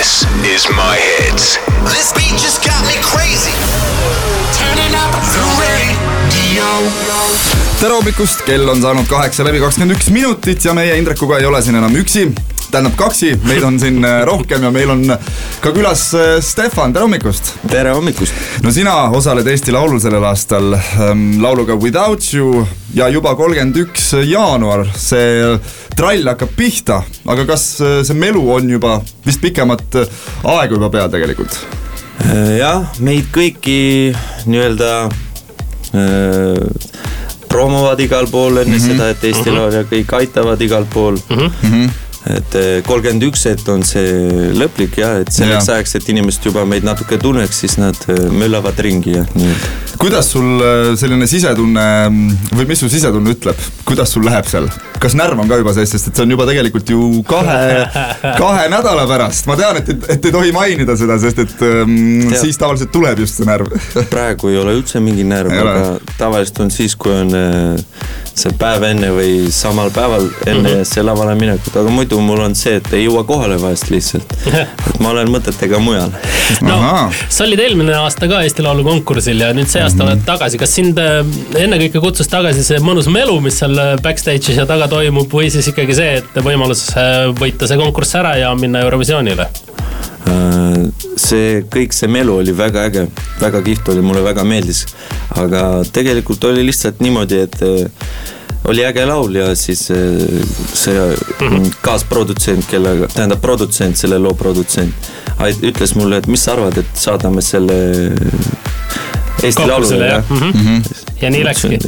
This is my hits. This beat just got me crazy. Turning up the radio. tere hommikust, kell on saanud kaheksa läbi kakskümmend üks minutit ja meie Indrekuga ei ole siin enam üksi. Tähendab kaksi, meid on siin äh, rohkem ja meil on ka külas äh, Stefan, tere hommikust. tere hommikust! no sina osaled Eesti Laulul sellel aastal ähm, lauluga Without you ja juba kolmkümmend üks jaanuar see trall hakkab pihta, aga kas äh, see melu on juba vist pikemat äh, aega juba peal tegelikult? jah, meid kõiki nii-öelda äh, promovad igal pool enne mm -hmm. seda, et Eesti Laul ja kõik aitavad igal pool mm. -hmm et kolmkümmend üks, et on see lõplik jah, et selleks ja. ajaks, et inimesed juba meid natuke tunneks, siis nad möllavad ringi ja nii-öelda. kuidas sul selline sisetunne või mis su sisetunne ütleb, kuidas sul läheb seal? kas närv on ka juba sees, sest et see on juba tegelikult ju kahe, kahe nädala pärast, ma tean, et, et ei tohi mainida seda, sest et ähm, siis tavaliselt tuleb just see närv praegu ei ole üldse mingi närv, aga tavaliselt on siis, kui on see päev enne või samal päeval enne mm -hmm. see lavale minekut, aga muidu mul on see, et ei jõua kohale vahest lihtsalt. et ma olen mõtetega mujal. no sa olid eelmine aasta ka Eesti Laulu konkursil ja nüüd see aasta mm -hmm. oled tagasi. kas sind äh, ennekõike kutsus tagasi see mõnus melu, mis seal äh, backstage'is ja taga toimub või siis ikkagi see, et võimalus äh, võita see konkurss ära ja minna Eurovisioonile? See kõik see melu oli väga äge, väga kihvt oli, mulle väga meeldis. aga tegelikult oli lihtsalt niimoodi, et oli äge laul ja siis äh, see -hmm. kaasprodutsent, kellega, tähendab produtsent, selle loo produtsent ütles mulle, et mis sa arvad, et saadame selle Eesti Laulule jah mm. -hmm. Ja nii läkski.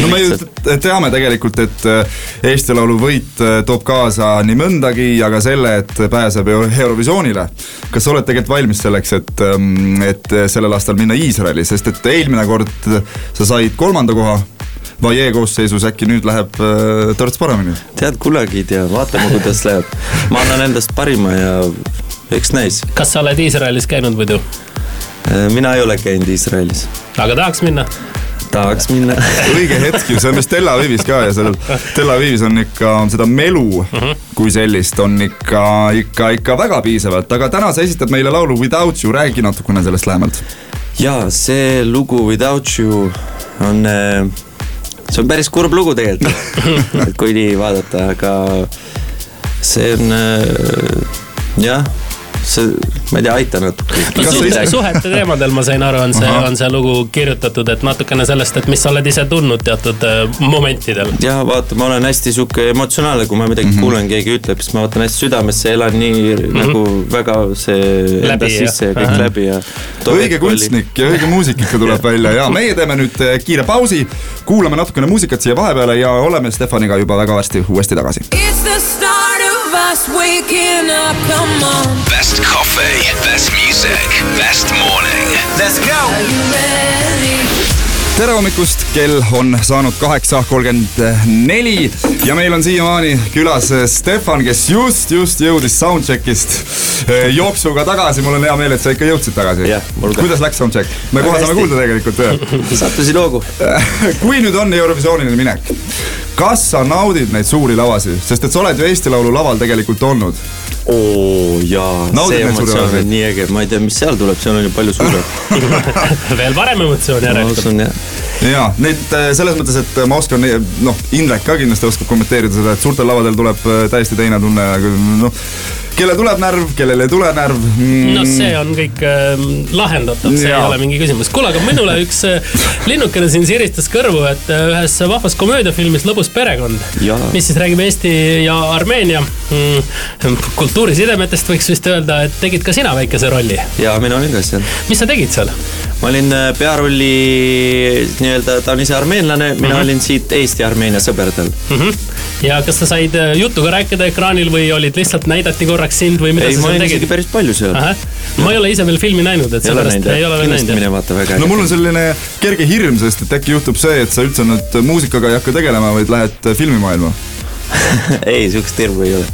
no me ju teame tegelikult, et äh, Eesti Laulu võit äh, toob kaasa nii mõndagi ja ka selle, et pääseb Eurovisioonile. kas sa oled tegelikult valmis selleks, et, ähm, et sellel aastal minna Iisraeli, sest et eelmine kord sa said kolmanda koha Vaie koosseisus, äkki nüüd läheb äh, törts paremini? tead, kunagi ei tea, vaatame, kuidas läheb. ma annan endast parima ja eks näis. kas sa oled Iisraelis käinud muidu? Äh, mina ei ole käinud Iisraelis. aga tahaks minna? Tahaks minna õige hetk ju, see on vist Tel Avivis ka ja seal Tel Avivis on ikka seda melu mhm. -huh. kui sellist on ikka, ikka, ikka väga piisavalt, aga täna sa esitad meile laulu Without you, räägi natukene sellest lähemalt. ja see lugu Without you on äh, see on päris kurb lugu tegelikult et kui nii vaadata, aga see on äh, jah see, ma ei tea, aita natuke. Suhte, suhete teemadel ma sain aru, on see, on see lugu kirjutatud, et natukene sellest, et mis sa oled ise tundnud teatud äh, momentidel. ja vaata, ma olen hästi sihuke emotsionaalne, kui ma midagi mm -hmm. kuulen, keegi ütleb, siis ma võtan hästi südamesse, elan nii mm -hmm. nagu väga see enda sisse ja kõik Aha. läbi ja. õige kunstnik ja õige muusik ikka tuleb välja ja meie teeme nüüd äh, kiire pausi, kuulame natukene muusikat siia vahepeale ja oleme Stefaniga juba väga varsti uuesti tagasi. It's the start of us waking up, come on. Best coffee, best music, best morning. Let's go! tere hommikust, kell on saanud kaheksa kolmkümmend neli ja meil on siiamaani külas Stefan, kes just, just jõudis soundcheck'ist eh, jooksuga tagasi. mul on hea meel, et sa ikka jõudsid tagasi. kuidas läks soundcheck? me kohe saame kuulda tegelikult. sattusin hoogu kui nüüd on Eurovisioonile minek, kas sa naudid neid suuri lavasid, sest et sa oled ju Eesti Laulu laval tegelikult olnud. Oo jaa, see emotsioon on nii äge, ma ei tea, mis seal tuleb, seal on ju palju suurem. Veel parem emotsioon järelikult. ja neid äh, selles mõttes, et ma oskan, noh, Indrek ka kindlasti oskab kommenteerida seda, et suurtel lavadel tuleb äh, täiesti teine tunne, noh kellel tuleb närv, kellel ei tule närv mm.. no see on kõik äh, lahendatav, see ja. ei ole mingi küsimus. kuule, aga minule üks äh, linnukene siin siristas kõrvu, et äh, ühes vahvas komöödiafilmis Lõbus perekond, mis siis räägib Eesti ja Armeenia mm, kultuurisidemetest, võiks vist öelda, et tegid ka sina väikese rolli. ja mina olin ka seal. mis sa tegid seal? Ma olin äh, pearolli nii-öelda, ta on ise armeenlane, mina mm -hmm. olin siit Eesti-Armeenia sõberdel mm. -hmm. ja kas sa said juttu ka rääkida ekraanil või olid lihtsalt näidati korra korraks sind või mida ei, sa seal tegid? isegi päris palju seal. ma ei ole ise veel filmi näinud, et sellepärast ei ole veel näinud. mine vaata väga äge. no mul on selline kerge hirm, sest et äkki juhtub see, et sa üldse nüüd muusikaga ei hakka tegelema, vaid lähed filmimaailma ei, sihukest hirmu ei ole.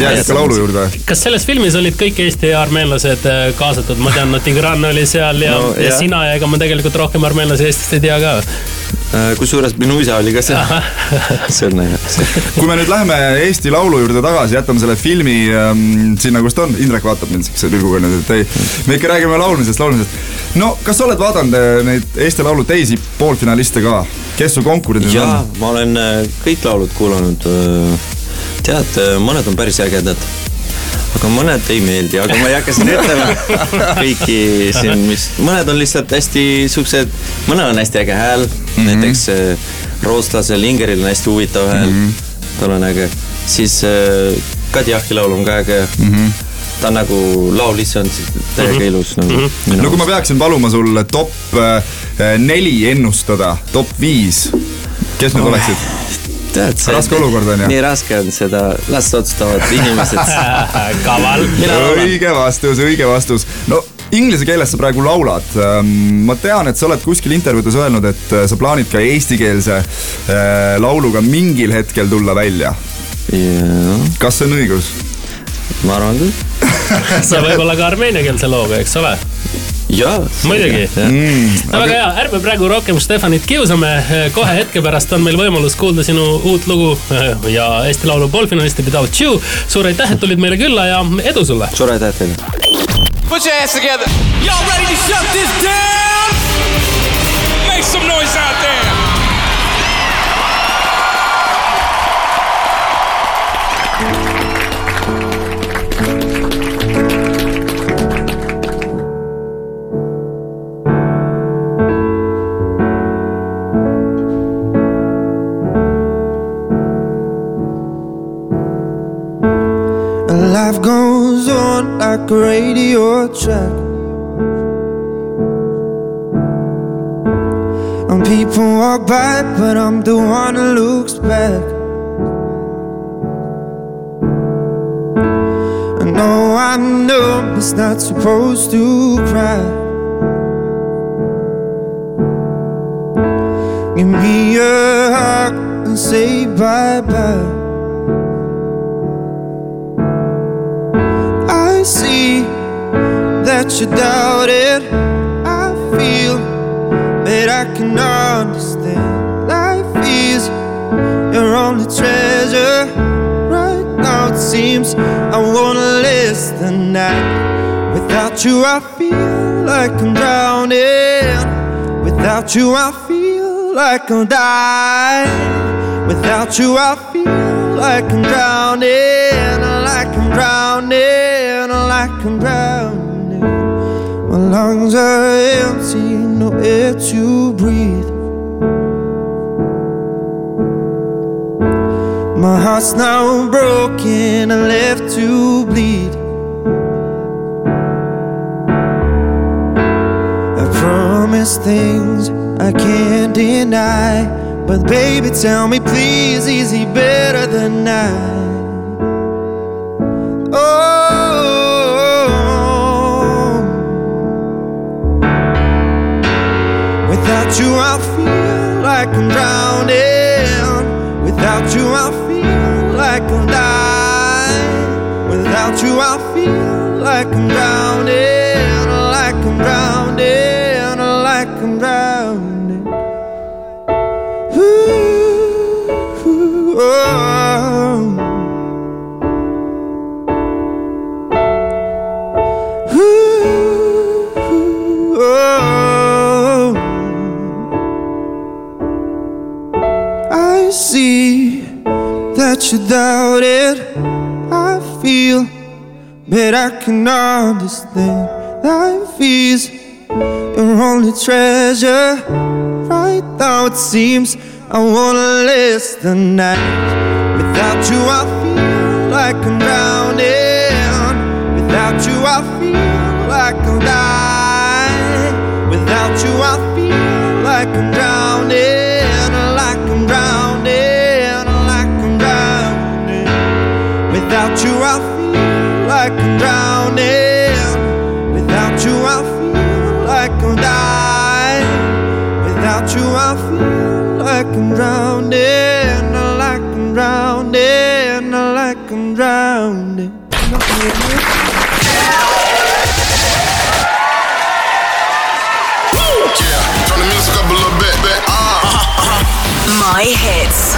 jääd ikka laulu juurde? kas selles filmis olid kõik Eesti armeenlased äh, kaasatud, ma tean, no Tigran oli seal ja no,, ja sina ja ega ma tegelikult rohkem armeenlasi Eestist ei tea ka kusjuures minu isa oli ka seal on naljakas. kui me nüüd läheme Eesti Laulu juurde tagasi, jätame selle filmi ähm, sinna, kus ta on, Indrek vaatab mind siukse pilguga nüüd, et ei, me ikka räägime laulmisest, laulmisest. no kas sa oled vaadanud äh, neid Eesti Laulu teisi poolfinaliste ka, kes su konkurendid on? jaa, ma olen äh, kõik laulud kuulanud. tead, mõned on päris ägedad aga mõned ei meeldi, aga ma ei hakka siin ütlema kõiki siin, mis, mõned on lihtsalt hästi siuksed, mõnel on hästi äge hääl mm, -hmm. näiteks äh, rootslasel Ingeril on hästi huvitav hääl mm, -hmm. tal on äge, siis äh, Kadjahi laul on ka äge mm. -hmm ta on nagu laul ise on täiega mm -hmm. ilus nagu mm. -hmm. no kui ma peaksin paluma sul top äh, neli ennustada, top viis, kes need oh. oleksid? Tead, see raske olukord on ju. nii raske on seda, las otsustavad inimesed kaval. õige vastus, õige vastus. no inglise keeles sa praegu laulad. Ähm, ma tean, et sa oled kuskil intervjuudes öelnud, et äh, sa plaanid ka eestikeelse äh, lauluga mingil hetkel tulla välja. kas see on õigus? ma arvan küll ja võib-olla ka armeeniakeelse looga, eks ole jaa. muidugi. Mm, väga hea, ärme praegu rohkem Stefanit kiusame. kohe hetke pärast on meil võimalus kuulda sinu uut lugu eh, ja Eesti Laulu poolfinalisti Without You. suur aitäh, et tulid meile külla ja edu sulle. suur aitäh teile. Put your hands together. Y'all ready to shut this down? Make some noise out there. And people walk by, but I'm the one who looks back. I know I'm numb, it's not supposed to cry. Give me a hug and say bye bye. I see that you doubt it. I can understand. Life is your only treasure. Right now it seems I wanna last the night. Without you, I feel like I'm drowning. Without you, I feel like I'm dying. Without you, I feel like I'm drowning, like I'm drowning like I'm drowning. My lungs are empty, air to breathe. My heart's now broken and left to bleed. I promise things I can't deny. But baby, tell me please, is he better than I? Oh. Without you, I feel like I'm drowning. Without you, I feel like I'm dying. Without you, I feel like I'm drowning. You doubt it. I feel, but I can understand. Life is your only treasure. Right now it seems I wanna last the night. Without you, I feel like I'm drowning. Without you, I feel like I'm like I'm drowning, I like I'm drowning, I like I'm drowning. My hits.